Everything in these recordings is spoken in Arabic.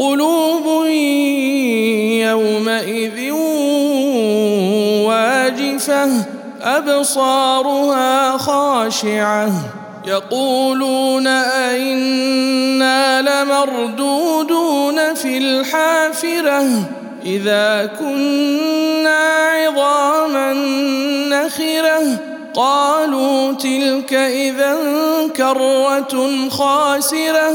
قلوب يومئذ واجفة أبصارها خاشعة. يقولون أئنا لمردودون في الحافرة؟ إذا كنا عظاما نخرة. قالوا تلك إذا كرة خاسرة.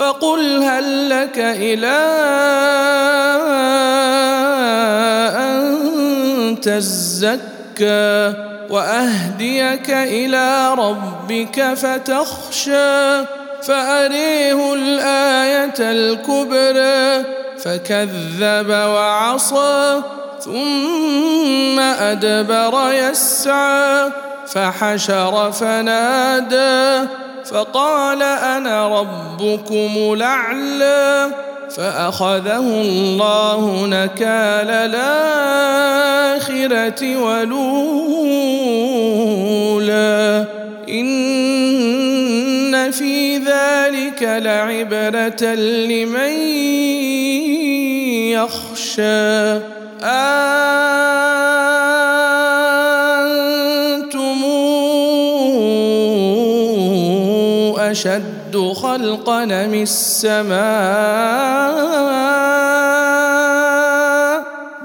فقل هل لك إلى أن تزكى وأهديك إلى ربك فتخشى فأريه الآية الكبرى فكذب وعصى ثم أدبر يسعى فحشر فنادى فقال أنا ربكم الأعلى فأخذه الله نكال الآخرة ولولا إن في ذلك لعبرة لمن يخشى. أنتم أشد خلقا من السماء؟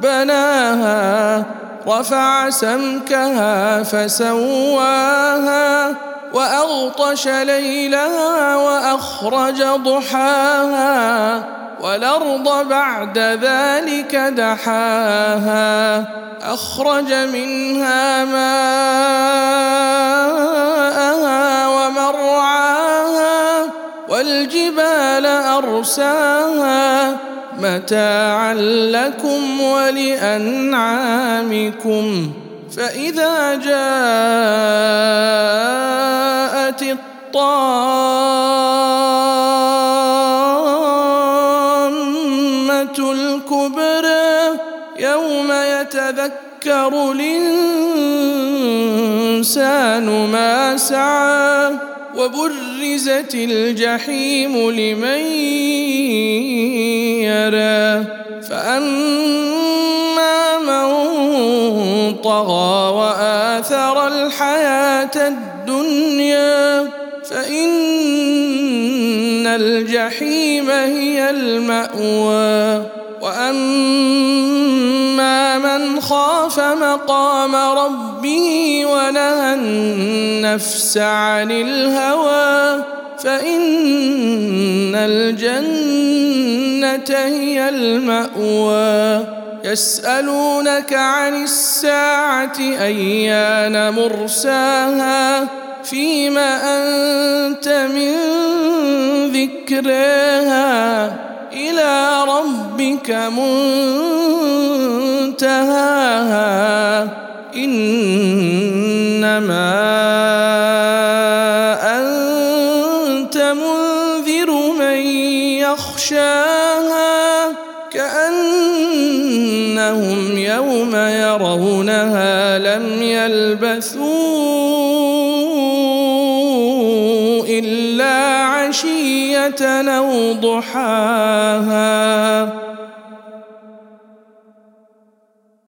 بناها رفع سمكها فسواها وأغطش ليلها وأخرج ضحاها والأرض بعد ذلك دحاها أخرج منها ماءها والجبال أرساها متاعا لكم ولأنعامكم فإذا جاءت الطامة الكبرى يوم يتذكر الإنسان ما سعى وبرزت الجحيم لمن يرى فأما من طغى وآثر الحياة الدنيا فإن الجحيم هي المأوى. وأما من خاف مقام ربه ونهى النفس عن الهوى فإن الجنة هي المأوى. يسألونك عن الساعة أيان مرساها؟ فيما أنت من ذكرها إلى ربك منتهاها. إنما أنت منذر من يخشاها كأنهم يوم يرونها لم يلبثوا إلا عشيه أو ضحاها